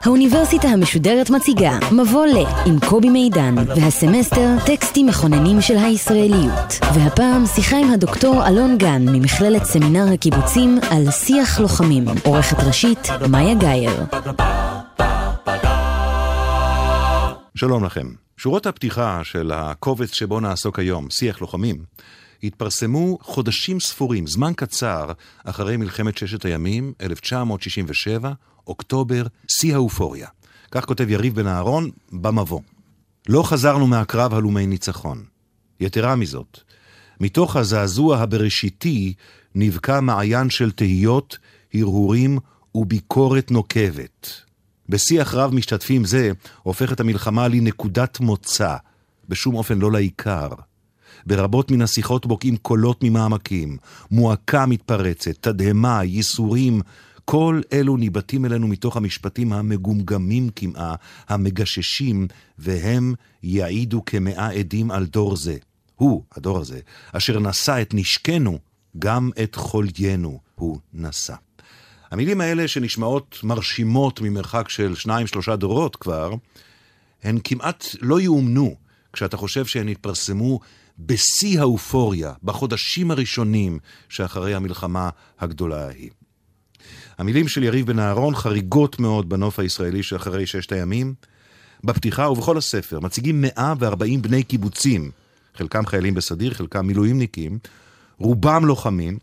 האוניברסיטה המשודרת מציגה מבוא ל עם קובי מידן, והסמסטר טקסטים מכוננים של הישראליות. והפעם שיחה עם הדוקטור אלון גן ממכללת סמינר הקיבוצים על שיח לוחמים. עורכת ראשית, מאיה גאייר. שלום לכם. שורות הפתיחה של הקובץ שבו נעסוק היום, שיח לוחמים, התפרסמו חודשים ספורים, זמן קצר, אחרי מלחמת ששת הימים, 1967, אוקטובר, שיא האופוריה. כך כותב יריב בן אהרון במבוא. לא חזרנו מהקרב הלומי ניצחון. יתרה מזאת, מתוך הזעזוע הבראשיתי נבקע מעיין של תהיות, הרהורים וביקורת נוקבת. בשיח רב משתתפים זה הופכת המלחמה לנקודת מוצא, בשום אופן לא לעיקר. ברבות מן השיחות בוקעים קולות ממעמקים, מועקה מתפרצת, תדהמה, ייסורים, כל אלו ניבטים אלינו מתוך המשפטים המגומגמים כמעה, המגששים, והם יעידו כמאה עדים על דור זה. הוא, הדור הזה, אשר נשא את נשקנו, גם את חוליינו הוא נשא. המילים האלה שנשמעות מרשימות ממרחק של שניים שלושה דורות כבר, הן כמעט לא יאומנו כשאתה חושב שהן התפרסמו בשיא האופוריה, בחודשים הראשונים שאחרי המלחמה הגדולה ההיא. המילים של יריב בן אהרון חריגות מאוד בנוף הישראלי שאחרי ששת הימים. בפתיחה ובכל הספר מציגים 140 בני קיבוצים, חלקם חיילים בסדיר, חלקם מילואימניקים, רובם לוחמים,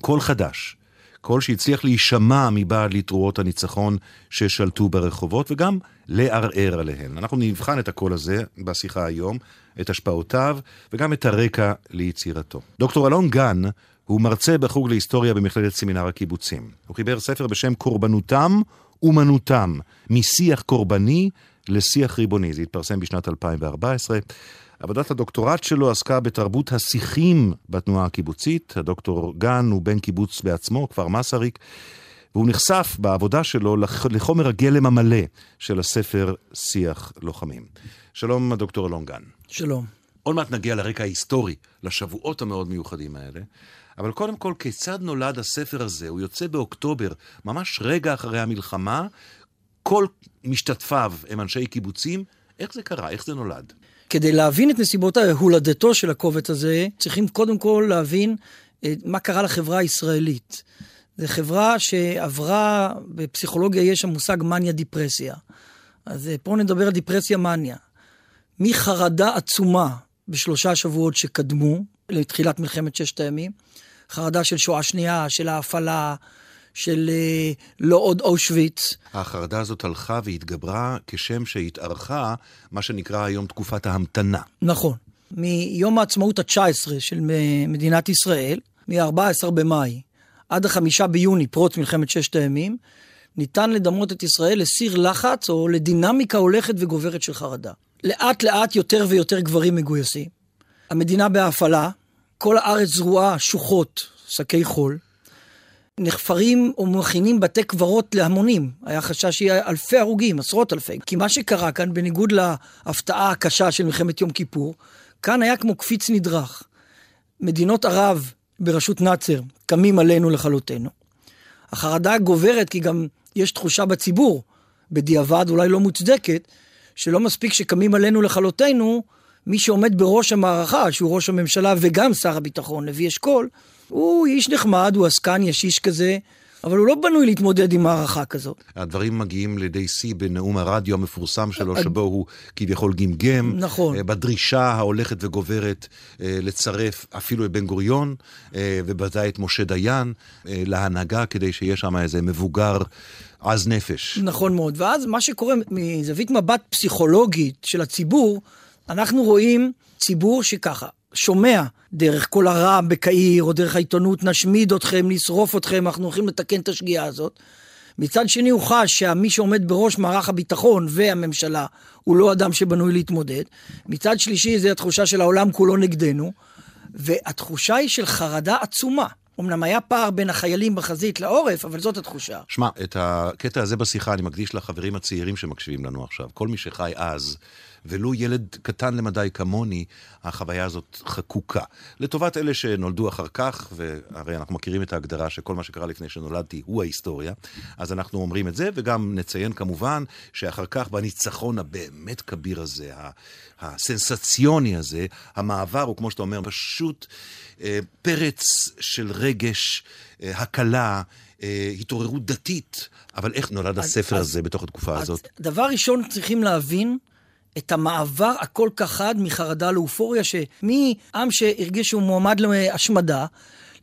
קול חדש, קול שהצליח להישמע מבעד לתרועות הניצחון ששלטו ברחובות, וגם לערער עליהן. אנחנו נבחן את הקול הזה בשיחה היום, את השפעותיו, וגם את הרקע ליצירתו. דוקטור אלון גן הוא מרצה בחוג להיסטוריה במכללת סמינר הקיבוצים. הוא חיבר ספר בשם קורבנותם אומנותם, משיח קורבני לשיח ריבוני. זה התפרסם בשנת 2014. עבודת הדוקטורט שלו עסקה בתרבות השיחים בתנועה הקיבוצית. הדוקטור גן הוא בן קיבוץ בעצמו, כפר מסריק, והוא נחשף בעבודה שלו לחומר הגלם המלא של הספר שיח לוחמים. שלום, הדוקטור אלון גן. שלום. עוד מעט נגיע לרקע ההיסטורי, לשבועות המאוד מיוחדים האלה. אבל קודם כל, כיצד נולד הספר הזה? הוא יוצא באוקטובר, ממש רגע אחרי המלחמה. כל משתתפיו הם אנשי קיבוצים. איך זה קרה? איך זה נולד? כדי להבין את נסיבות הולדתו של הקובץ הזה, צריכים קודם כל להבין אה, מה קרה לחברה הישראלית. זו חברה שעברה, בפסיכולוגיה יש שם מושג מניה דיפרסיה. אז אה, פה נדבר על דיפרסיה מניה. מחרדה עצומה בשלושה שבועות שקדמו לתחילת מלחמת ששת הימים, חרדה של שואה שנייה, של ההפעלה, של אה, לא עוד אושוויץ. החרדה הזאת הלכה והתגברה כשם שהתארכה מה שנקרא היום תקופת ההמתנה. נכון. מיום העצמאות ה-19 של מדינת ישראל, מ-14 במאי עד ה-5 ביוני, פרוץ מלחמת ששת הימים, ניתן לדמות את ישראל לסיר לחץ או לדינמיקה הולכת וגוברת של חרדה. לאט לאט יותר ויותר גברים מגויסים. המדינה בהפעלה, כל הארץ זרועה שוחות, שקי חול. נחפרים או מכינים בתי קברות להמונים. היה חשש שיהיה אלפי הרוגים, עשרות אלפי. כי מה שקרה כאן, בניגוד להפתעה הקשה של מלחמת יום כיפור, כאן היה כמו קפיץ נדרך. מדינות ערב בראשות נאצר קמים עלינו לכלותנו. החרדה גוברת כי גם יש תחושה בציבור, בדיעבד אולי לא מוצדקת, שלא מספיק שקמים עלינו לכלותנו, מי שעומד בראש המערכה, שהוא ראש הממשלה וגם שר הביטחון, לוי אשכול, הוא איש נחמד, הוא עסקן ישיש כזה, אבל הוא לא בנוי להתמודד עם מערכה כזאת. הדברים מגיעים לידי שיא בנאום הרדיו המפורסם שלו, שבו הוא כביכול גמגם. נכון. אה, בדרישה ההולכת וגוברת אה, לצרף אפילו את בן גוריון, אה, ובוודאי את משה דיין, להנהגה, כדי שיהיה שם איזה מבוגר עז נפש. נכון מאוד. ואז מה שקורה מזווית מבט פסיכולוגית של הציבור, אנחנו רואים ציבור שככה, שומע דרך כל הרע בקהיר, או דרך העיתונות, נשמיד אתכם, נשרוף אתכם, אנחנו הולכים לתקן את השגיאה הזאת. מצד שני הוא חש שמי שעומד בראש מערך הביטחון והממשלה הוא לא אדם שבנוי להתמודד. מצד שלישי זה התחושה של העולם כולו נגדנו, והתחושה היא של חרדה עצומה. אמנם היה פער בין החיילים בחזית לעורף, אבל זאת התחושה. שמע, את הקטע הזה בשיחה אני מקדיש לחברים הצעירים שמקשיבים לנו עכשיו. כל מי שחי אז, ולו ילד קטן למדי כמוני, החוויה הזאת חקוקה. לטובת אלה שנולדו אחר כך, והרי אנחנו מכירים את ההגדרה שכל מה שקרה לפני שנולדתי הוא ההיסטוריה, אז אנחנו אומרים את זה, וגם נציין כמובן שאחר כך בניצחון הבאמת כביר הזה, הסנסציוני הזה, המעבר הוא, כמו שאתה אומר, פשוט אה, פרץ של רגש, אה, הקלה. אה, התעוררות דתית, אבל איך נולד אז, הספר אז, הזה בתוך התקופה אז הזאת? דבר ראשון צריכים להבין את המעבר הכל כך חד מחרדה לאופוריה, שמעם שהרגיש שהוא מועמד להשמדה,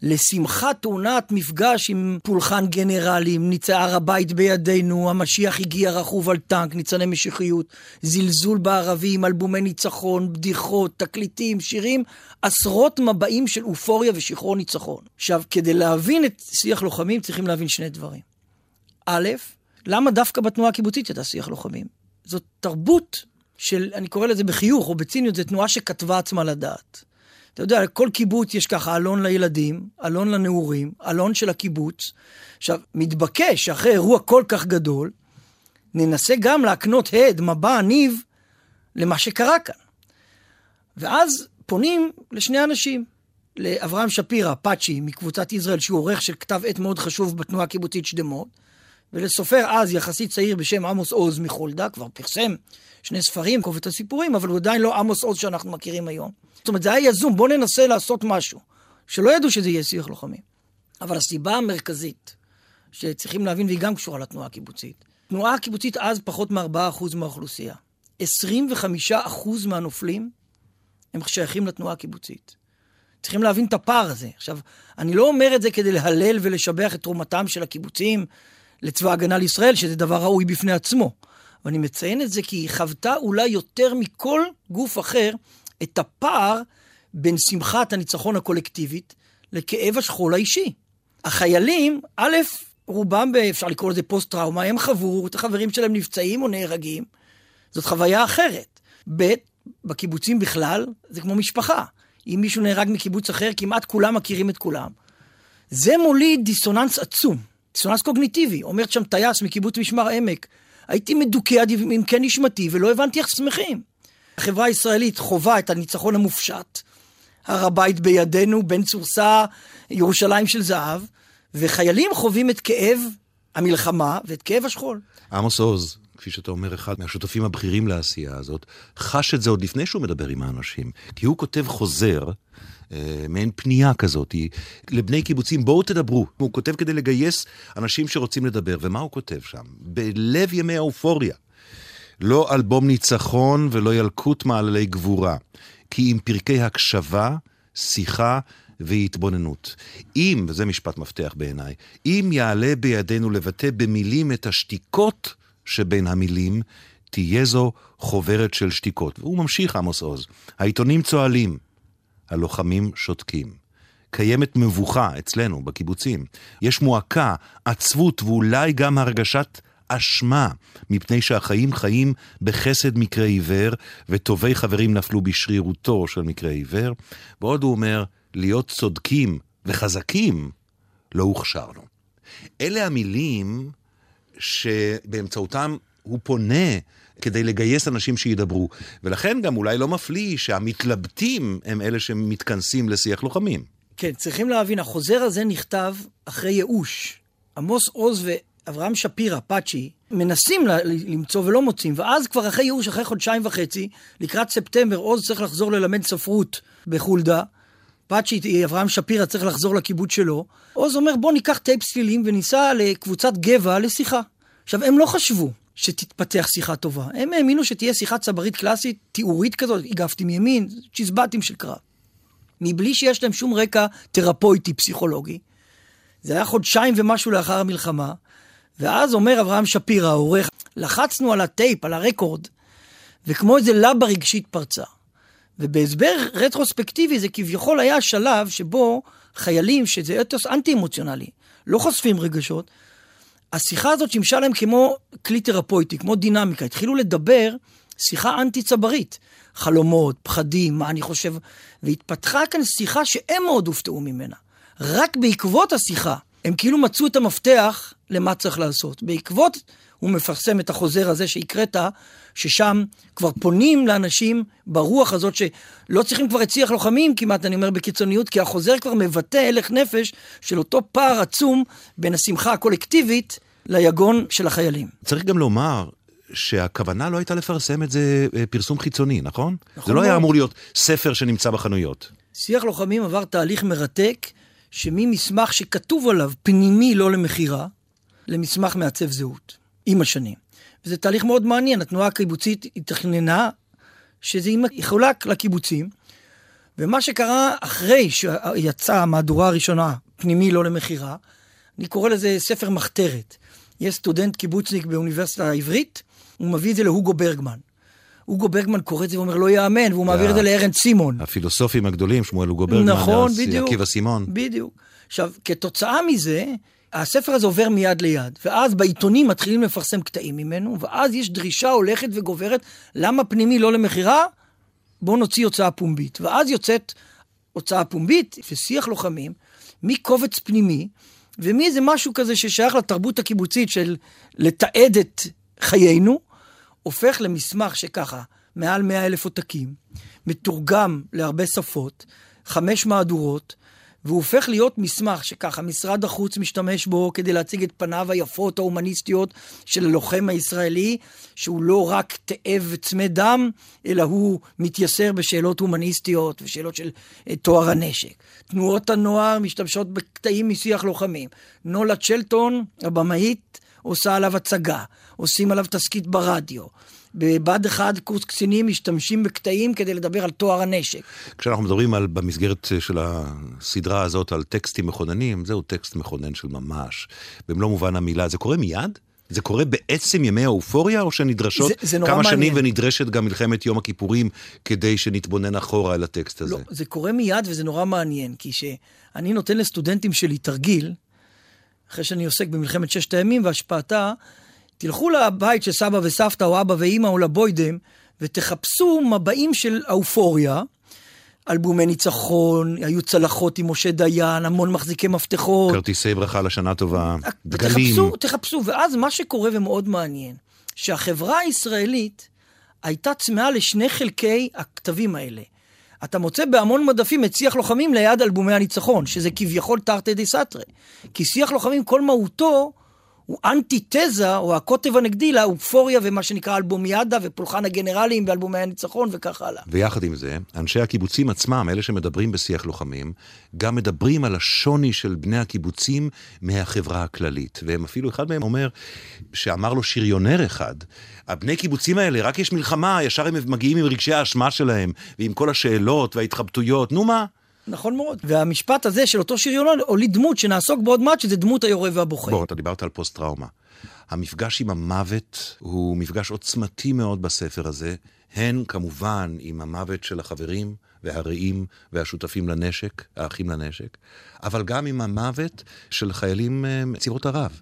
לשמחת תאונת מפגש עם פולחן גנרלים, ניצי הר הבית בידינו, המשיח הגיע רכוב על טנק, ניצני משיחיות, זלזול בערבים, אלבומי ניצחון, בדיחות, תקליטים, שירים, עשרות מבעים של אופוריה ושחרור ניצחון. עכשיו, כדי להבין את שיח לוחמים צריכים להבין שני דברים. א', למה דווקא בתנועה הקיבוצית ידע שיח לוחמים? זאת תרבות של, אני קורא לזה בחיוך או בציניות, זו תנועה שכתבה עצמה לדעת. אתה יודע, לכל קיבוץ יש ככה אלון לילדים, אלון לנעורים, אלון של הקיבוץ. עכשיו, מתבקש שאחרי אירוע כל כך גדול, ננסה גם להקנות הד, מבע, ניב, למה שקרה כאן. ואז פונים לשני אנשים, לאברהם שפירא, פאצ'י, מקבוצת ישראל, שהוא עורך של כתב עת מאוד חשוב בתנועה הקיבוצית שדמות, ולסופר אז יחסית צעיר בשם עמוס עוז מחולדה, כבר פרסם שני ספרים, קובץ הסיפורים, אבל הוא עדיין לא עמוס עוז שאנחנו מכירים היום. זאת אומרת, זה היה יזום, בואו ננסה לעשות משהו. שלא ידעו שזה יהיה שיח לוחמים. אבל הסיבה המרכזית שצריכים להבין, והיא גם קשורה לתנועה הקיבוצית, תנועה הקיבוצית אז פחות מ-4% מהאוכלוסייה. 25% מהנופלים הם שייכים לתנועה הקיבוצית. צריכים להבין את הפער הזה. עכשיו, אני לא אומר את זה כדי להלל ולשבח את תרומתם של הקיבוצים לצבא ההגנה לישראל, שזה דבר ראוי בפני עצמו. ואני מציין את זה כי היא חוותה אולי יותר מכל גוף אחר את הפער בין שמחת הניצחון הקולקטיבית לכאב השכול האישי. החיילים, א', רובם, אפשר לקרוא לזה פוסט-טראומה, הם חוו את החברים שלהם נפצעים או נהרגים. זאת חוויה אחרת. ב', בקיבוצים בכלל, זה כמו משפחה. אם מישהו נהרג מקיבוץ אחר, כמעט כולם מכירים את כולם. זה מוליד דיסוננס עצום, דיסוננס קוגניטיבי. אומרת שם טייס מקיבוץ משמר העמק, הייתי מדוכא עד עמקי נשמתי ולא הבנתי איך שמחים. החברה הישראלית חווה את הניצחון המופשט, הר הבית בידינו, בן צורסה, ירושלים של זהב, וחיילים חווים את כאב המלחמה ואת כאב השכול. עמוס עוז, כפי שאתה אומר, אחד מהשותפים הבכירים לעשייה הזאת, חש את זה עוד לפני שהוא מדבר עם האנשים. כי הוא כותב חוזר, אה, מעין פנייה כזאת, לבני קיבוצים, בואו תדברו. הוא כותב כדי לגייס אנשים שרוצים לדבר, ומה הוא כותב שם? בלב ימי האופוריה. לא אלבום ניצחון ולא ילקוט מעללי גבורה, כי עם פרקי הקשבה, שיחה והתבוננות. אם, וזה משפט מפתח בעיניי, אם יעלה בידינו לבטא במילים את השתיקות שבין המילים, תהיה זו חוברת של שתיקות. והוא ממשיך, עמוס עוז. העיתונים צוהלים, הלוחמים שותקים. קיימת מבוכה אצלנו, בקיבוצים. יש מועקה, עצבות ואולי גם הרגשת אשמה, מפני שהחיים חיים בחסד מקרה עיוור, וטובי חברים נפלו בשרירותו של מקרה עיוור. ועוד הוא אומר, להיות צודקים וחזקים לא הוכשרנו. אלה המילים שבאמצעותם הוא פונה כדי לגייס אנשים שידברו. ולכן גם אולי לא מפליא שהמתלבטים הם אלה שמתכנסים לשיח לוחמים. כן, צריכים להבין, החוזר הזה נכתב אחרי ייאוש. עמוס עוז ואברהם שפירא, פאצ'י, מנסים למצוא ולא מוצאים, ואז כבר אחרי ייאוש, אחרי חודשיים וחצי, לקראת ספטמבר, עוז צריך לחזור ללמד ספרות בחולדה. פאצ'י, אברהם שפירא, צריך לחזור לקיבוץ שלו. עוז אומר, בוא ניקח טייפ סלילים וניסע לקבוצת גבע לשיחה. עכשיו, הם לא חשבו שתתפתח שיחה טובה. הם האמינו שתהיה שיחה צברית קלאסית, תיאורית כזאת, איגפתי מימין, צ'יזבטים של קרב. מבלי שיש להם שום רקע תרפויטי פסיכולוגי. זה היה חודשיים ומשהו לאחר המלחמה, ואז אומר אברהם שפירא, העורך, לחצנו על הטייפ, על ה record, וכמו איזה לבה רגשית פרצה. ובהסבר רטרוספקטיבי זה כביכול היה שלב שבו חיילים, שזה אתוס אנטי-אמוציונלי, לא חושפים רגשות, השיחה הזאת שימשה להם כמו כלי תרפויטי, כמו דינמיקה. התחילו לדבר שיחה אנטי-צברית. חלומות, פחדים, מה אני חושב, והתפתחה כאן שיחה שהם מאוד הופתעו ממנה. רק בעקבות השיחה, הם כאילו מצאו את המפתח למה צריך לעשות. בעקבות, הוא מפרסם את החוזר הזה שהקראת, ששם כבר פונים לאנשים ברוח הזאת שלא צריכים כבר את שיח לוחמים כמעט, אני אומר בקיצוניות, כי החוזר כבר מבטא הלך נפש של אותו פער עצום בין השמחה הקולקטיבית ליגון של החיילים. צריך גם לומר שהכוונה לא הייתה לפרסם את זה אה, פרסום חיצוני, נכון? נכון זה לא היה. אמור להיות ספר שנמצא בחנויות. שיח לוחמים עבר תהליך מרתק, שממסמך שכתוב עליו פנימי לא למכירה, למסמך מעצב זהות, עם השנים. וזה תהליך מאוד מעניין, התנועה הקיבוצית התכננה שזה יחולק לקיבוצים, ומה שקרה אחרי שיצאה המהדורה הראשונה, פנימי לא למכירה, אני קורא לזה ספר מחתרת. יש סטודנט קיבוצניק באוניברסיטה העברית, הוא מביא את זה להוגו ברגמן. הוגו ברגמן קורא את זה ואומר לא יאמן, והוא מעביר את זה לארנד סימון. הפילוסופים הגדולים, שמואל לוגו ברגמן, נכון, בדיוק. עקיבא סימון. בדיוק. עכשיו, כתוצאה מזה, הספר הזה עובר מיד ליד, ואז בעיתונים מתחילים לפרסם קטעים ממנו, ואז יש דרישה הולכת וגוברת, למה פנימי לא למכירה? בואו נוציא הוצאה פומבית. ואז יוצאת הוצאה פומבית ושיח לוחמים מקובץ פנימי, ומאיזה משהו כזה ששייך לתרבות הקיבוצית של לתעד את חיינו, הופך למסמך שככה, מעל מאה אלף עותקים, מתורגם להרבה שפות, חמש מהדורות, והוא הופך להיות מסמך שככה משרד החוץ משתמש בו כדי להציג את פניו היפות ההומניסטיות של הלוחם הישראלי, שהוא לא רק תאב וצמא דם, אלא הוא מתייסר בשאלות הומניסטיות ושאלות של אה, טוהר הנשק. תנועות הנוער משתמשות בקטעים משיח לוחמים. נולה צ'לטון, הבמאית, עושה עליו הצגה, עושים עליו תסכית ברדיו. בבה"ד 1 קורס קצינים משתמשים בקטעים כדי לדבר על טוהר הנשק. כשאנחנו מדברים על, במסגרת של הסדרה הזאת על טקסטים מכוננים, זהו טקסט מכונן של ממש. במלוא מובן המילה, זה קורה מיד? זה קורה בעצם ימי האופוריה, או שנדרשות זה- זה כמה שנים מעניין. ונדרשת גם מלחמת יום הכיפורים כדי שנתבונן אחורה על הטקסט הזה? לא, זה קורה מיד וזה נורא מעניין, כי שאני נותן לסטודנטים שלי תרגיל, אחרי שאני עוסק במלחמת ששת הימים והשפעתה, תלכו לבית של סבא וסבתא או אבא ואימא או לבוידם, ותחפשו מבעים של האופוריה, אלבומי ניצחון, היו צלחות עם משה דיין, המון מחזיקי מפתחות. כרטיסי ברכה לשנה טובה, דגלים. תחפשו, תחפשו, ואז מה שקורה ומאוד מעניין, שהחברה הישראלית הייתה צמאה לשני חלקי הכתבים האלה. אתה מוצא בהמון מדפים את שיח לוחמים ליד אלבומי הניצחון, שזה כביכול תרתי די סתרי. כי שיח לוחמים, כל מהותו הוא אנטיתזה, או הקוטב הנגדי לאופוריה ומה שנקרא אלבומיאדה ופולחן הגנרלים באלבומי הניצחון וכך הלאה. ויחד עם זה, אנשי הקיבוצים עצמם, אלה שמדברים בשיח לוחמים, גם מדברים על השוני של בני הקיבוצים מהחברה הכללית. והם אפילו, אחד מהם אומר, שאמר לו שריונר אחד, הבני קיבוצים האלה, רק יש מלחמה, ישר הם מגיעים עם רגשי האשמה שלהם, ועם כל השאלות וההתחבטויות, נו מה? נכון מאוד. והמשפט הזה של אותו שריונון הוליד דמות שנעסוק בו עוד מעט, שזה דמות היורה והבוחר. בוא, אתה דיברת על פוסט-טראומה. המפגש עם המוות הוא מפגש עוצמתי מאוד בספר הזה, הן כמובן עם המוות של החברים והרעים והשותפים לנשק, האחים לנשק, אבל גם עם המוות של חיילים אה, מצבאות ערב.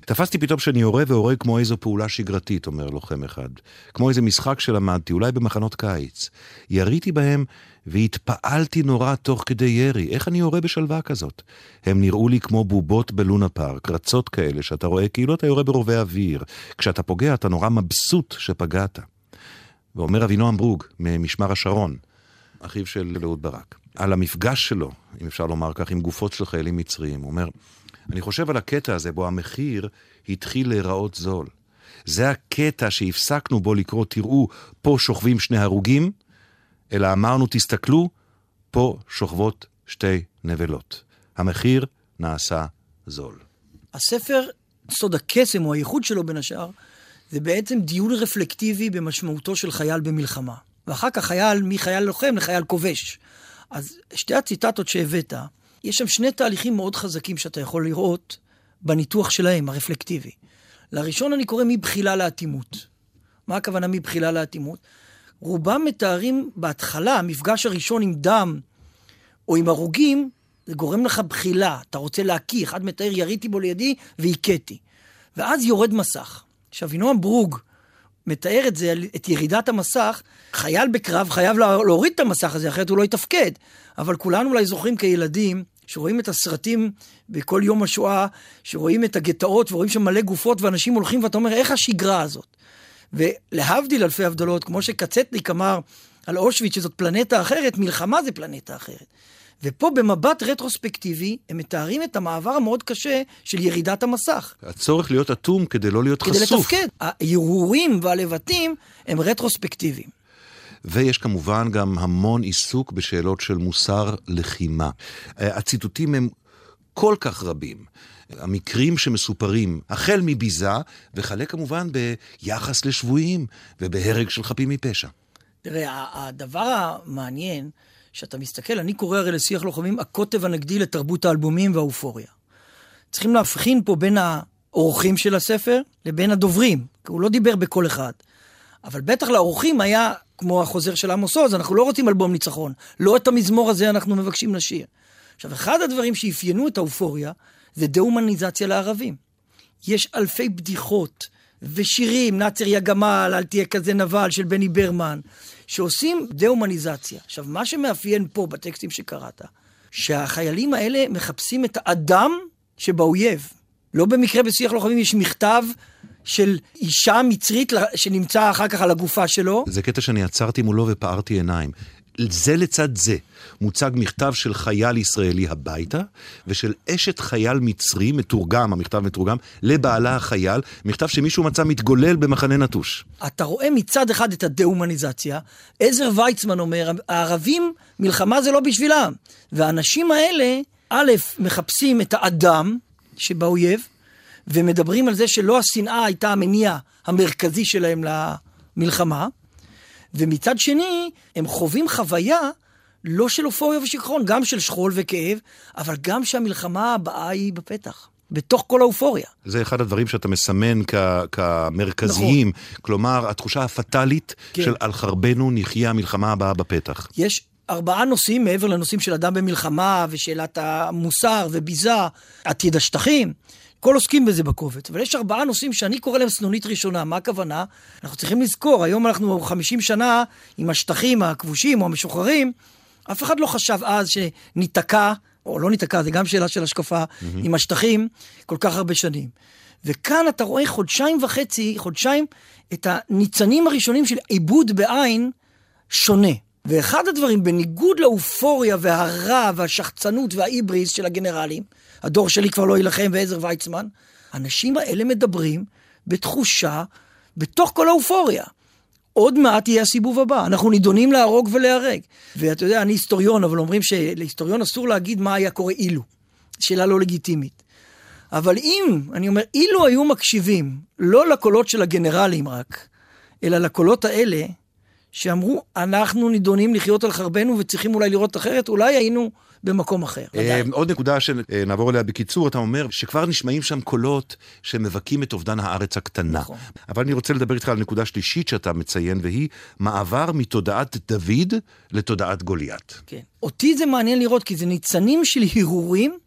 תפסתי פתאום שאני יורה והורג כמו איזו פעולה שגרתית, אומר לוחם אחד. כמו איזה משחק שלמדתי, אולי במחנות קיץ. יריתי בהם והתפעלתי נורא תוך כדי ירי. איך אני יורה בשלווה כזאת? הם נראו לי כמו בובות בלונה פארק, רצות כאלה שאתה רואה כאילו אתה יורה ברובי אוויר. כשאתה פוגע אתה נורא מבסוט שפגעת. ואומר אבינועם ברוג, ממשמר השרון, אחיו של אהוד ברק, על המפגש שלו, אם אפשר לומר כך, עם גופות של חיילים מצריים. הוא אומר, אני חושב על הקטע הזה בו המחיר התחיל להיראות זול. זה הקטע שהפסקנו בו לקרוא, תראו, פה שוכבים שני הרוגים, אלא אמרנו, תסתכלו, פה שוכבות שתי נבלות. המחיר נעשה זול. הספר, סוד הקסם או הייחוד שלו בין השאר, זה בעצם דיון רפלקטיבי במשמעותו של חייל במלחמה. ואחר כך חייל, מחייל לוחם לחייל כובש. אז שתי הציטטות שהבאת, יש שם שני תהליכים מאוד חזקים שאתה יכול לראות בניתוח שלהם, הרפלקטיבי. לראשון אני קורא מבחילה לאטימות. מה הכוונה מבחילה לאטימות? רובם מתארים בהתחלה, המפגש הראשון עם דם או עם הרוגים, זה גורם לך בחילה. אתה רוצה להקיא, אחד מתאר, יריתי בו לידי והכיתי. ואז יורד מסך. עכשיו, אבינועם ברוג מתאר את זה, את ירידת המסך, חייל בקרב חייב לה- להוריד את המסך הזה, אחרת הוא לא יתפקד. אבל כולנו אולי זוכרים כילדים שרואים את הסרטים בכל יום השואה, שרואים את הגטאות ורואים שם מלא גופות ואנשים הולכים ואתה אומר, איך השגרה הזאת? ולהבדיל אלפי הבדלות, כמו שקצטניק אמר על אושוויץ שזאת פלנטה אחרת, מלחמה זה פלנטה אחרת. ופה במבט רטרוספקטיבי, הם מתארים את המעבר המאוד קשה של ירידת המסך. הצורך להיות אטום כדי לא להיות כדי חשוף. לתפקד. ההרהורים והלבטים הם רטרוספקטיביים. ויש כמובן גם המון עיסוק בשאלות של מוסר לחימה. אה, הציטוטים הם כל כך רבים. המקרים שמסופרים, החל מביזה, וכלה כמובן ביחס לשבויים ובהרג של חפים מפשע. תראה, הדבר המעניין, שאתה מסתכל, אני קורא הרי לשיח לוחמים הקוטב הנגדי לתרבות האלבומים והאופוריה. צריכים להבחין פה בין האורחים של הספר לבין הדוברים, כי הוא לא דיבר בקול אחד. אבל בטח לאורחים היה, כמו החוזר של עמוס עוז, אנחנו לא רוצים אלבום ניצחון. לא את המזמור הזה אנחנו מבקשים לשיר. עכשיו, אחד הדברים שאפיינו את האופוריה זה דה-הומניזציה לערבים. יש אלפי בדיחות ושירים, נאצר יא גמל, אל תהיה כזה נבל, של בני ברמן, שעושים דה-הומניזציה. עכשיו, מה שמאפיין פה בטקסטים שקראת, שהחיילים האלה מחפשים את האדם שבאויב. לא במקרה בשיח לוחמים יש מכתב של אישה מצרית שנמצא אחר כך על הגופה שלו. זה קטע שאני עצרתי מולו ופערתי עיניים. זה לצד זה מוצג מכתב של חייל ישראלי הביתה, ושל אשת חייל מצרי, מתורגם, המכתב מתורגם, לבעלה החייל, מכתב שמישהו מצא מתגולל במחנה נטוש. אתה רואה מצד אחד את הדה-הומניזציה, עזר ויצמן אומר, הערבים, מלחמה זה לא בשבילם. והאנשים האלה, א', מחפשים את האדם שבאויב, ומדברים על זה שלא השנאה הייתה המניע המרכזי שלהם למלחמה, ומצד שני, הם חווים חוויה לא של אופוריה ושיכרון, גם של שכול וכאב, אבל גם שהמלחמה הבאה היא בפתח, בתוך כל האופוריה. זה אחד הדברים שאתה מסמן כ- כמרכזיים. נכון. כלומר, התחושה הפטאלית כן. של על חרבנו נחיה המלחמה הבאה בפתח. יש ארבעה נושאים מעבר לנושאים של אדם במלחמה ושאלת המוסר וביזה, עתיד השטחים. כל עוסקים בזה בקובץ, אבל יש ארבעה נושאים שאני קורא להם סנונית ראשונה. מה הכוונה? אנחנו צריכים לזכור, היום אנחנו 50 שנה עם השטחים הכבושים או המשוחררים, אף אחד לא חשב אז שניתקע, או לא ניתקע, זה גם שאלה של השקפה, mm-hmm. עם השטחים כל כך הרבה שנים. וכאן אתה רואה חודשיים וחצי, חודשיים, את הניצנים הראשונים של עיבוד בעין שונה. ואחד הדברים, בניגוד לאופוריה והרע והשחצנות וההיבריס של הגנרלים, הדור שלי כבר לא יילחם ועזר ויצמן, האנשים האלה מדברים בתחושה, בתוך כל האופוריה. עוד מעט יהיה הסיבוב הבא, אנחנו נידונים להרוג ולהרג. ואתה יודע, אני היסטוריון, אבל אומרים שלהיסטוריון אסור להגיד מה היה קורה אילו. שאלה לא לגיטימית. אבל אם, אני אומר, אילו היו מקשיבים, לא לקולות של הגנרלים רק, אלא לקולות האלה, שאמרו, אנחנו נידונים לחיות על חרבנו וצריכים אולי לראות אחרת, אולי היינו במקום אחר. אה, עוד נקודה שנעבור אליה בקיצור, אתה אומר שכבר נשמעים שם קולות שמבכים את אובדן הארץ הקטנה. נכון. אבל אני רוצה לדבר איתך על נקודה שלישית שאתה מציין, והיא מעבר מתודעת דוד לתודעת גוליית. כן. אותי זה מעניין לראות, כי זה ניצנים של הרהורים,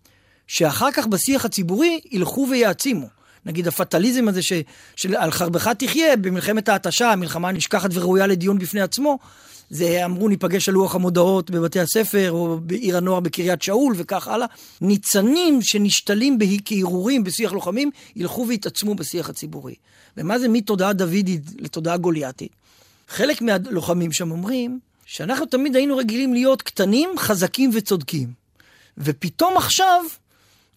שאחר כך בשיח הציבורי ילכו ויעצימו. נגיד הפטליזם הזה ש, של על חרבך תחיה במלחמת ההתשה, המלחמה נשכחת וראויה לדיון בפני עצמו, זה אמרו ניפגש על לוח המודעות בבתי הספר או בעיר הנוער בקריית שאול וכך הלאה. ניצנים שנשתלים בה כהרהורים בשיח לוחמים ילכו ויתעצמו בשיח הציבורי. ומה זה מתודעה דוידית לתודעה גוליאתית? חלק מהלוחמים שם אומרים שאנחנו תמיד היינו רגילים להיות קטנים, חזקים וצודקים. ופתאום עכשיו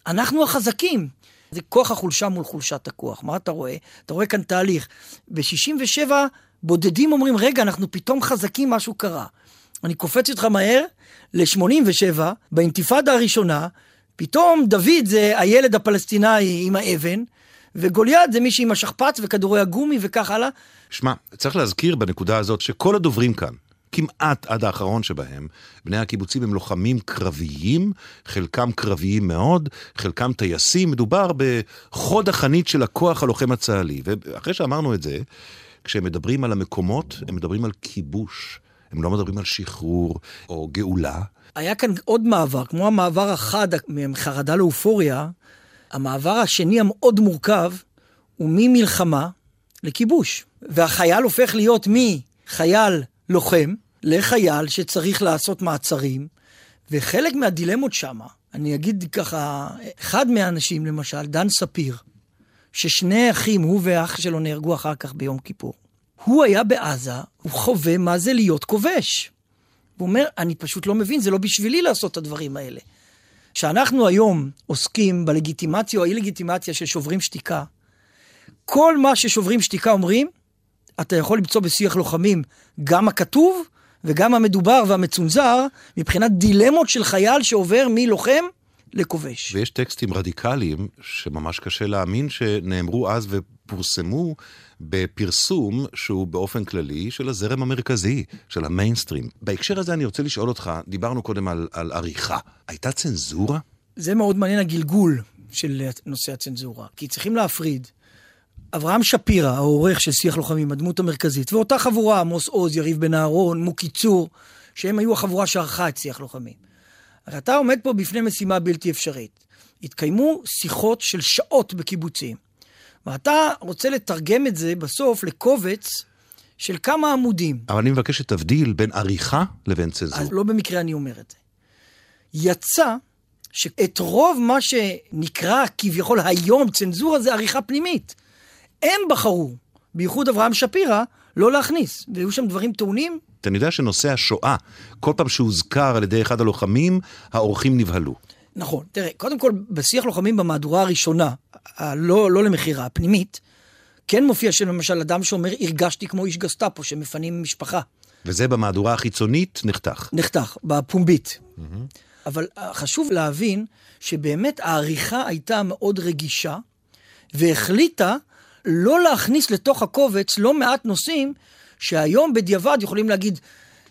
אנחנו החזקים. זה כוח החולשה מול חולשת הכוח. מה אתה רואה? אתה רואה כאן תהליך. ב-67 בודדים אומרים, רגע, אנחנו פתאום חזקים, משהו קרה. אני קופץ איתך מהר ל-87, באינתיפאדה הראשונה, פתאום דוד זה הילד הפלסטיני עם האבן, וגוליית זה מישהי עם השכפ"ץ וכדורי הגומי וכך הלאה. שמע, צריך להזכיר בנקודה הזאת שכל הדוברים כאן, כמעט עד האחרון שבהם, בני הקיבוצים הם לוחמים קרביים, חלקם קרביים מאוד, חלקם טייסים, מדובר בחוד החנית של הכוח הלוחם הצה"לי. ואחרי שאמרנו את זה, כשהם מדברים על המקומות, הם מדברים על כיבוש. הם לא מדברים על שחרור או גאולה. היה כאן עוד מעבר, כמו המעבר החד מחרדה לאופוריה, המעבר השני המאוד מורכב הוא ממלחמה לכיבוש. והחייל הופך להיות מחייל לוחם לחייל שצריך לעשות מעצרים, וחלק מהדילמות שמה, אני אגיד ככה, אחד מהאנשים, למשל, דן ספיר, ששני אחים, הוא ואח שלו, נהרגו אחר כך ביום כיפור. הוא היה בעזה, הוא חווה מה זה להיות כובש. הוא אומר, אני פשוט לא מבין, זה לא בשבילי לעשות את הדברים האלה. כשאנחנו היום עוסקים בלגיטימציה או האי-לגיטימציה של שוברים שתיקה, כל מה ששוברים שתיקה אומרים, אתה יכול למצוא בשיח לוחמים גם הכתוב וגם המדובר והמצונזר, מבחינת דילמות של חייל שעובר מלוחם לכובש. ויש טקסטים רדיקליים שממש קשה להאמין שנאמרו אז ופורסמו בפרסום שהוא באופן כללי של הזרם המרכזי, של המיינסטרים. בהקשר הזה אני רוצה לשאול אותך, דיברנו קודם על, על עריכה. הייתה צנזורה? זה מאוד מעניין הגלגול של נושא הצנזורה, כי צריכים להפריד. אברהם שפירא, העורך של שיח לוחמים, הדמות המרכזית, ואותה חבורה, עמוס עוז, יריב בן אהרון, מוקי צור, שהם היו החבורה שערכה את שיח לוחמים. אתה עומד פה בפני משימה בלתי אפשרית. התקיימו שיחות של שעות בקיבוצים, ואתה רוצה לתרגם את זה בסוף לקובץ של כמה עמודים. אבל אני מבקש שתבדיל בין עריכה לבין צנזורה. אז לא במקרה אני אומר את זה. יצא שאת רוב מה שנקרא כביכול היום צנזורה זה עריכה פנימית. הם בחרו, בייחוד אברהם שפירא, לא להכניס. והיו שם דברים טעונים. אני יודע שנושא השואה, כל פעם שהוזכר על ידי אחד הלוחמים, האורחים נבהלו. נכון. תראה, קודם כל, בשיח לוחמים במהדורה הראשונה, הלא לא למכירה, הפנימית, כן מופיע שלמשל אדם שאומר, הרגשתי כמו איש גסטאפו, שמפנים משפחה. וזה במהדורה החיצונית נחתך. נחתך, בפומבית. Mm-hmm. אבל חשוב להבין שבאמת העריכה הייתה מאוד רגישה, והחליטה לא להכניס לתוך הקובץ לא מעט נושאים שהיום בדיעבד יכולים להגיד,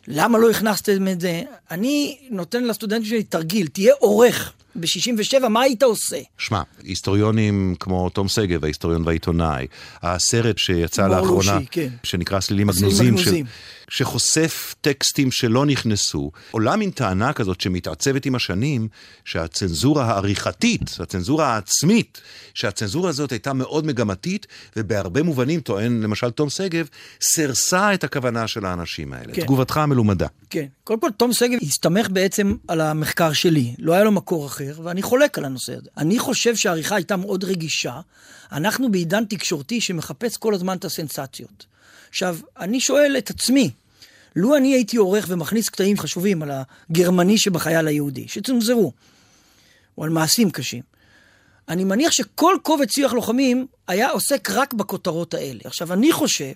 למה לא הכנסתם את זה? אני נותן לסטודנטים שלי תרגיל, תהיה עורך. ב-67, מה היית עושה? שמע, היסטוריונים כמו תום שגב, ההיסטוריון והעיתונאי, הסרט שיצא לאחרונה, לושי, כן. שנקרא סלילים הגנוזים, של, שחושף טקסטים שלא נכנסו, עולה מין טענה כזאת שמתעצבת עם השנים, שהצנזורה העריכתית, הצנזורה העצמית, שהצנזורה הזאת הייתה מאוד מגמתית, ובהרבה מובנים, טוען למשל תום שגב, סירסה את הכוונה של האנשים האלה. כן. תגובתך המלומדה. כן. קודם כל, תום שגב הסתמך בעצם על המחקר שלי, לא היה לו מקור אחר, ואני חולק על הנושא הזה. אני חושב שהעריכה הייתה מאוד רגישה. אנחנו בעידן תקשורתי שמחפש כל הזמן את הסנסציות. עכשיו, אני שואל את עצמי, לו אני הייתי עורך ומכניס קטעים חשובים על הגרמני שבחייל היהודי, שצונזרו, או על מעשים קשים, אני מניח שכל קובץ שיח לוחמים היה עוסק רק בכותרות האלה. עכשיו, אני חושב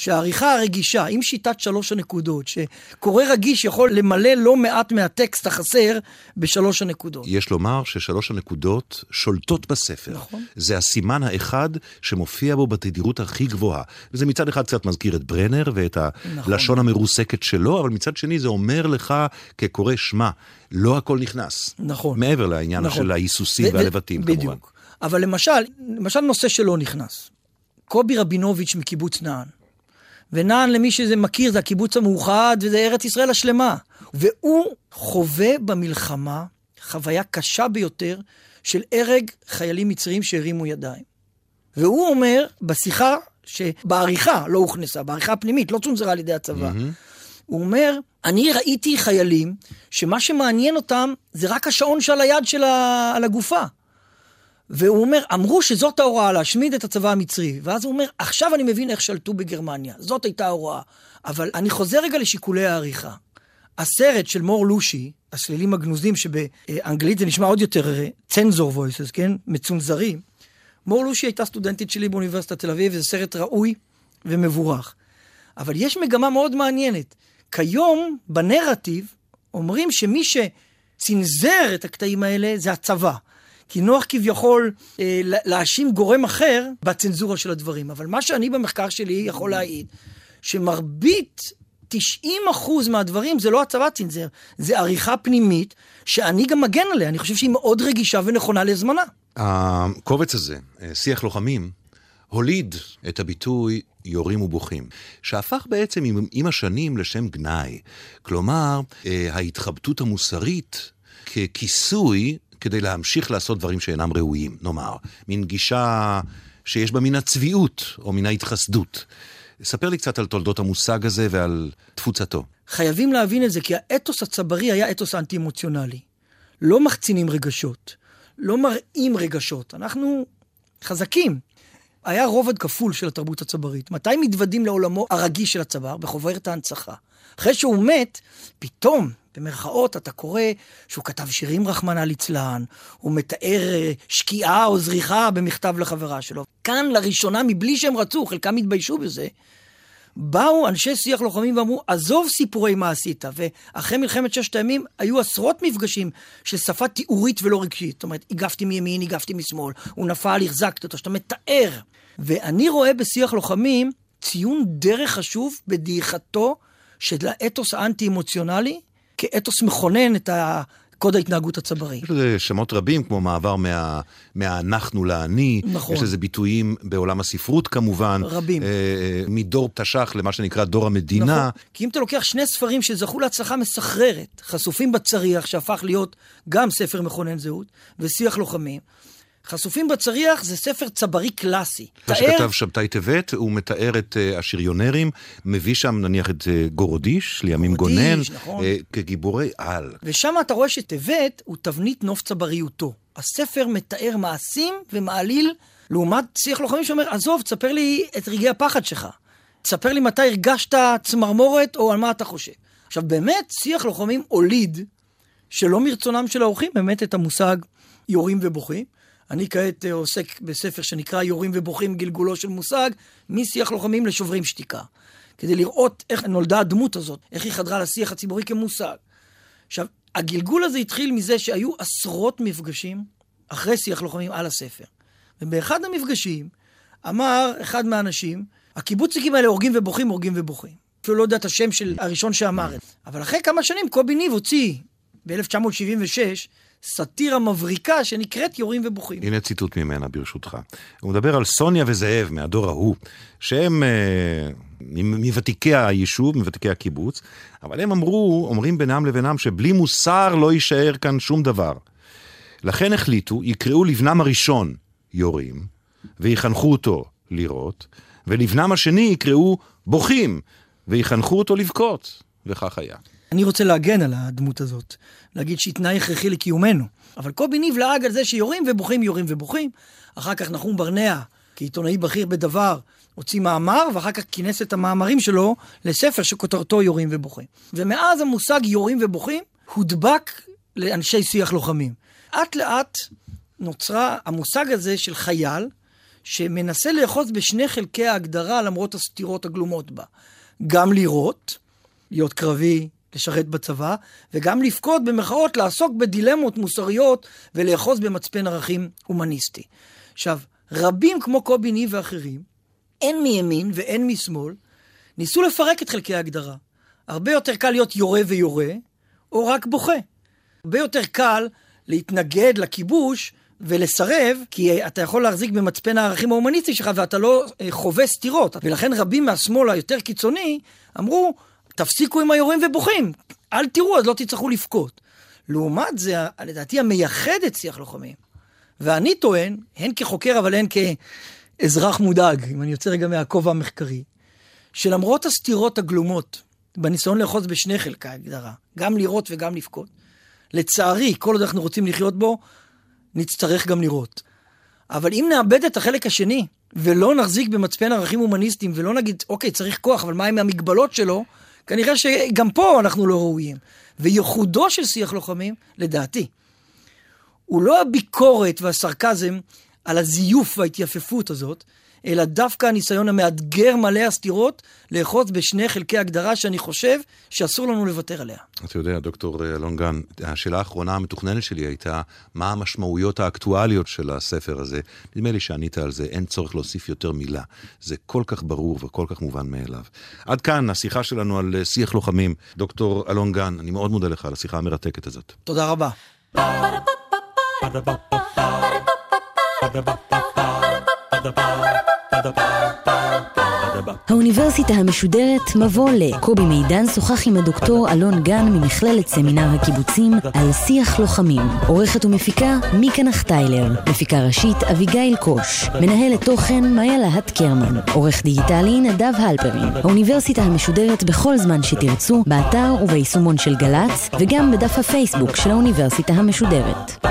שהעריכה הרגישה, עם שיטת שלוש הנקודות, שקורא רגיש יכול למלא לא מעט מהטקסט החסר בשלוש הנקודות. יש לומר ששלוש הנקודות שולטות בספר. נכון. זה הסימן האחד שמופיע בו בתדירות הכי גבוהה. וזה מצד אחד קצת מזכיר את ברנר ואת הלשון נכון. המרוסקת שלו, אבל מצד שני זה אומר לך כקורא שמע, לא הכל נכנס. נכון. מעבר לעניין נכון. של ההיסוסים והלבטים, כמובן. בדיוק. אבל למשל, למשל נושא שלא נכנס. קובי רבינוביץ' מקיבוץ נען. ונען, למי שזה מכיר, זה הקיבוץ המאוחד, וזה ארץ ישראל השלמה. והוא חווה במלחמה חוויה קשה ביותר של הרג חיילים מצריים שהרימו ידיים. והוא אומר, בשיחה שבעריכה לא הוכנסה, בעריכה הפנימית, לא צונזרה על ידי הצבא, mm-hmm. הוא אומר, אני ראיתי חיילים שמה שמעניין אותם זה רק השעון שעל היד של ה... על הגופה. והוא אומר, אמרו שזאת ההוראה להשמיד את הצבא המצרי. ואז הוא אומר, עכשיו אני מבין איך שלטו בגרמניה. זאת הייתה ההוראה. אבל אני חוזר רגע לשיקולי העריכה. הסרט של מור לושי, הסלילים הגנוזים, שבאנגלית זה נשמע עוד יותר צנזור וויסס, כן? מצונזרים. מור לושי הייתה סטודנטית שלי באוניברסיטת תל אביב, וזה סרט ראוי ומבורך. אבל יש מגמה מאוד מעניינת. כיום, בנרטיב, אומרים שמי שצנזר את הקטעים האלה זה הצבא. כי נוח כביכול אה, להאשים גורם אחר בצנזורה של הדברים. אבל מה שאני במחקר שלי יכול להעיד, שמרבית 90 אחוז מהדברים זה לא הצבא צנזר, זה עריכה פנימית, שאני גם מגן עליה, אני חושב שהיא מאוד רגישה ונכונה לזמנה. הקובץ הזה, אה, שיח לוחמים, הוליד את הביטוי יורים ובוכים, שהפך בעצם עם, עם השנים לשם גנאי. כלומר, אה, ההתחבטות המוסרית ככיסוי כדי להמשיך לעשות דברים שאינם ראויים, נאמר. מין גישה שיש בה מן הצביעות או מן ההתחסדות. ספר לי קצת על תולדות המושג הזה ועל תפוצתו. חייבים להבין את זה, כי האתוס הצברי היה אתוס אנטי-אמוציונלי. לא מחצינים רגשות, לא מראים רגשות. אנחנו חזקים. היה רובד כפול של התרבות הצברית. מתי מתוודים לעולמו הרגיש של הצבר? בחוברת ההנצחה. אחרי שהוא מת, פתאום, במרכאות, אתה קורא שהוא כתב שירים רחמנא ליצלן, הוא מתאר אה, שקיעה או זריחה במכתב לחברה שלו. כאן לראשונה, מבלי שהם רצו, חלקם התביישו בזה, באו אנשי שיח לוחמים ואמרו, עזוב סיפורי מה עשית. ואחרי מלחמת ששת הימים היו עשרות מפגשים של שפה תיאורית ולא רגשית. זאת אומרת, הגבתי מימין, הגבתי משמאל, הוא נפל, החזקתי אותו, שאתה מתאר. ואני רואה בשיח לוחמים ציון דרך חשוב בדעיכתו של האתוס האנטי-אמוציונלי כאתוס מכונן את קוד ההתנהגות הצברי. יש לזה שמות רבים, כמו מעבר מה, מהאנחנו לאני. נכון. יש לזה ביטויים בעולם הספרות כמובן. רבים. אה, אה, מדור תש"ח למה שנקרא דור המדינה. נכון. כי אם אתה לוקח שני ספרים שזכו להצלחה מסחררת, חשופים בצריח, שהפך להיות גם ספר מכונן זהות, ושיח לוחמים, חשופים בצריח זה ספר צברי קלאסי. זה שכתב שבתאי טבת, הוא מתאר את uh, השריונרים, מביא שם נניח את uh, גורודיש, לימים גונן, נכון. uh, כגיבורי על. ושם אתה רואה שטבת הוא תבנית נוף צבריותו. הספר מתאר מעשים ומעליל, לעומת שיח לוחמים שאומר, עזוב, תספר לי את רגעי הפחד שלך. תספר לי מתי הרגשת צמרמורת או על מה אתה חושב. עכשיו, באמת, שיח לוחמים הוליד, שלא מרצונם של האורחים, באמת את המושג יורים ובוכים. אני כעת אה, עוסק בספר שנקרא יורים ובוכים גלגולו של מושג, משיח לוחמים לשוברים שתיקה. כדי לראות איך נולדה הדמות הזאת, איך היא חדרה לשיח הציבורי כמושג. עכשיו, הגלגול הזה התחיל מזה שהיו עשרות מפגשים אחרי שיח לוחמים על הספר. ובאחד המפגשים אמר אחד מהאנשים, הקיבוצניקים האלה הורגים ובוכים, הורגים ובוכים. אפילו לא יודע את השם של הראשון שאמר את זה. אבל אחרי כמה שנים קובי ניב הוציא, ב-1976, סאטירה מבריקה שנקראת יורים ובוכים. הנה ציטוט ממנה ברשותך. הוא מדבר על סוניה וזאב מהדור ההוא, שהם אה, מוותיקי היישוב, מוותיקי הקיבוץ, אבל הם אמרו, אומרים בינם לבינם שבלי מוסר לא יישאר כאן שום דבר. לכן החליטו, יקראו לבנם הראשון יורים, ויחנכו אותו לירות, ולבנם השני יקראו בוכים, ויחנכו אותו לבכות, וכך היה. אני רוצה להגן על הדמות הזאת, להגיד שהיא תנאי הכרחי לקיומנו. אבל קובי ניב לעג על זה שיורים ובוכים, יורים ובוכים. אחר כך נחום ברנע, כעיתונאי בכיר בדבר, הוציא מאמר, ואחר כך כינס את המאמרים שלו לספר שכותרתו יורים ובוכים. ומאז המושג יורים ובוכים הודבק לאנשי שיח לוחמים. אט לאט נוצרה המושג הזה של חייל, שמנסה לאחוז בשני חלקי ההגדרה למרות הסתירות הגלומות בה. גם לירות, להיות קרבי, לשרת בצבא, וגם לבכות במרכאות, לעסוק בדילמות מוסריות ולאחוז במצפן ערכים הומניסטי. עכשיו, רבים כמו קובי ניב ואחרים, הן מימין והן משמאל, ניסו לפרק את חלקי ההגדרה. הרבה יותר קל להיות יורה ויורה, או רק בוכה. הרבה יותר קל להתנגד לכיבוש ולסרב, כי אתה יכול להחזיק במצפן הערכים ההומניסטי שלך ואתה לא אה, חווה סתירות. ולכן רבים מהשמאל היותר קיצוני אמרו, תפסיקו עם היורים ובוכים, אל תראו, אז לא תצטרכו לבכות. לעומת זה, לדעתי, המייחד את שיח לוחמים. ואני טוען, הן כחוקר אבל הן כאזרח מודאג, אם אני יוצא רגע מהכובע המחקרי, שלמרות הסתירות הגלומות, בניסיון לאחוז בשני חלקי ההגדרה, גם לראות וגם לבכות, לצערי, כל עוד אנחנו רוצים לחיות בו, נצטרך גם לראות. אבל אם נאבד את החלק השני, ולא נחזיק במצפן ערכים הומניסטיים, ולא נגיד, אוקיי, צריך כוח, אבל מה עם המגבלות שלו? כנראה שגם פה אנחנו לא ראויים. וייחודו של שיח לוחמים, לדעתי, הוא לא הביקורת והסרקזם על הזיוף וההתייפפות הזאת, אלא דווקא הניסיון המאתגר מלא הסתירות לאחוז בשני חלקי הגדרה שאני חושב שאסור לנו לוותר עליה. אתה יודע, דוקטור אלון גן, השאלה האחרונה המתוכננת שלי הייתה, מה המשמעויות האקטואליות של הספר הזה? נדמה לי שענית על זה, אין צורך להוסיף יותר מילה. זה כל כך ברור וכל כך מובן מאליו. עד כאן השיחה שלנו על שיח לוחמים. דוקטור אלון גן, אני מאוד מודה לך על השיחה המרתקת הזאת. תודה רבה. Ba-da-ba-ba-ba האוניברסיטה המשודרת מבוא ל. קובי מידן שוחח עם הדוקטור אלון גן ממכללת סמינר הקיבוצים על שיח לוחמים. עורכת ומפיקה מיקה נחטיילר. מפיקה ראשית אביגיל קוש. מנהלת תוכן מאיה להט קרמן. עורך דיגיטלי נדב הלפרין. האוניברסיטה המשודרת בכל זמן שתרצו, באתר וביישומון של גל"צ, וגם בדף הפייסבוק של האוניברסיטה המשודרת.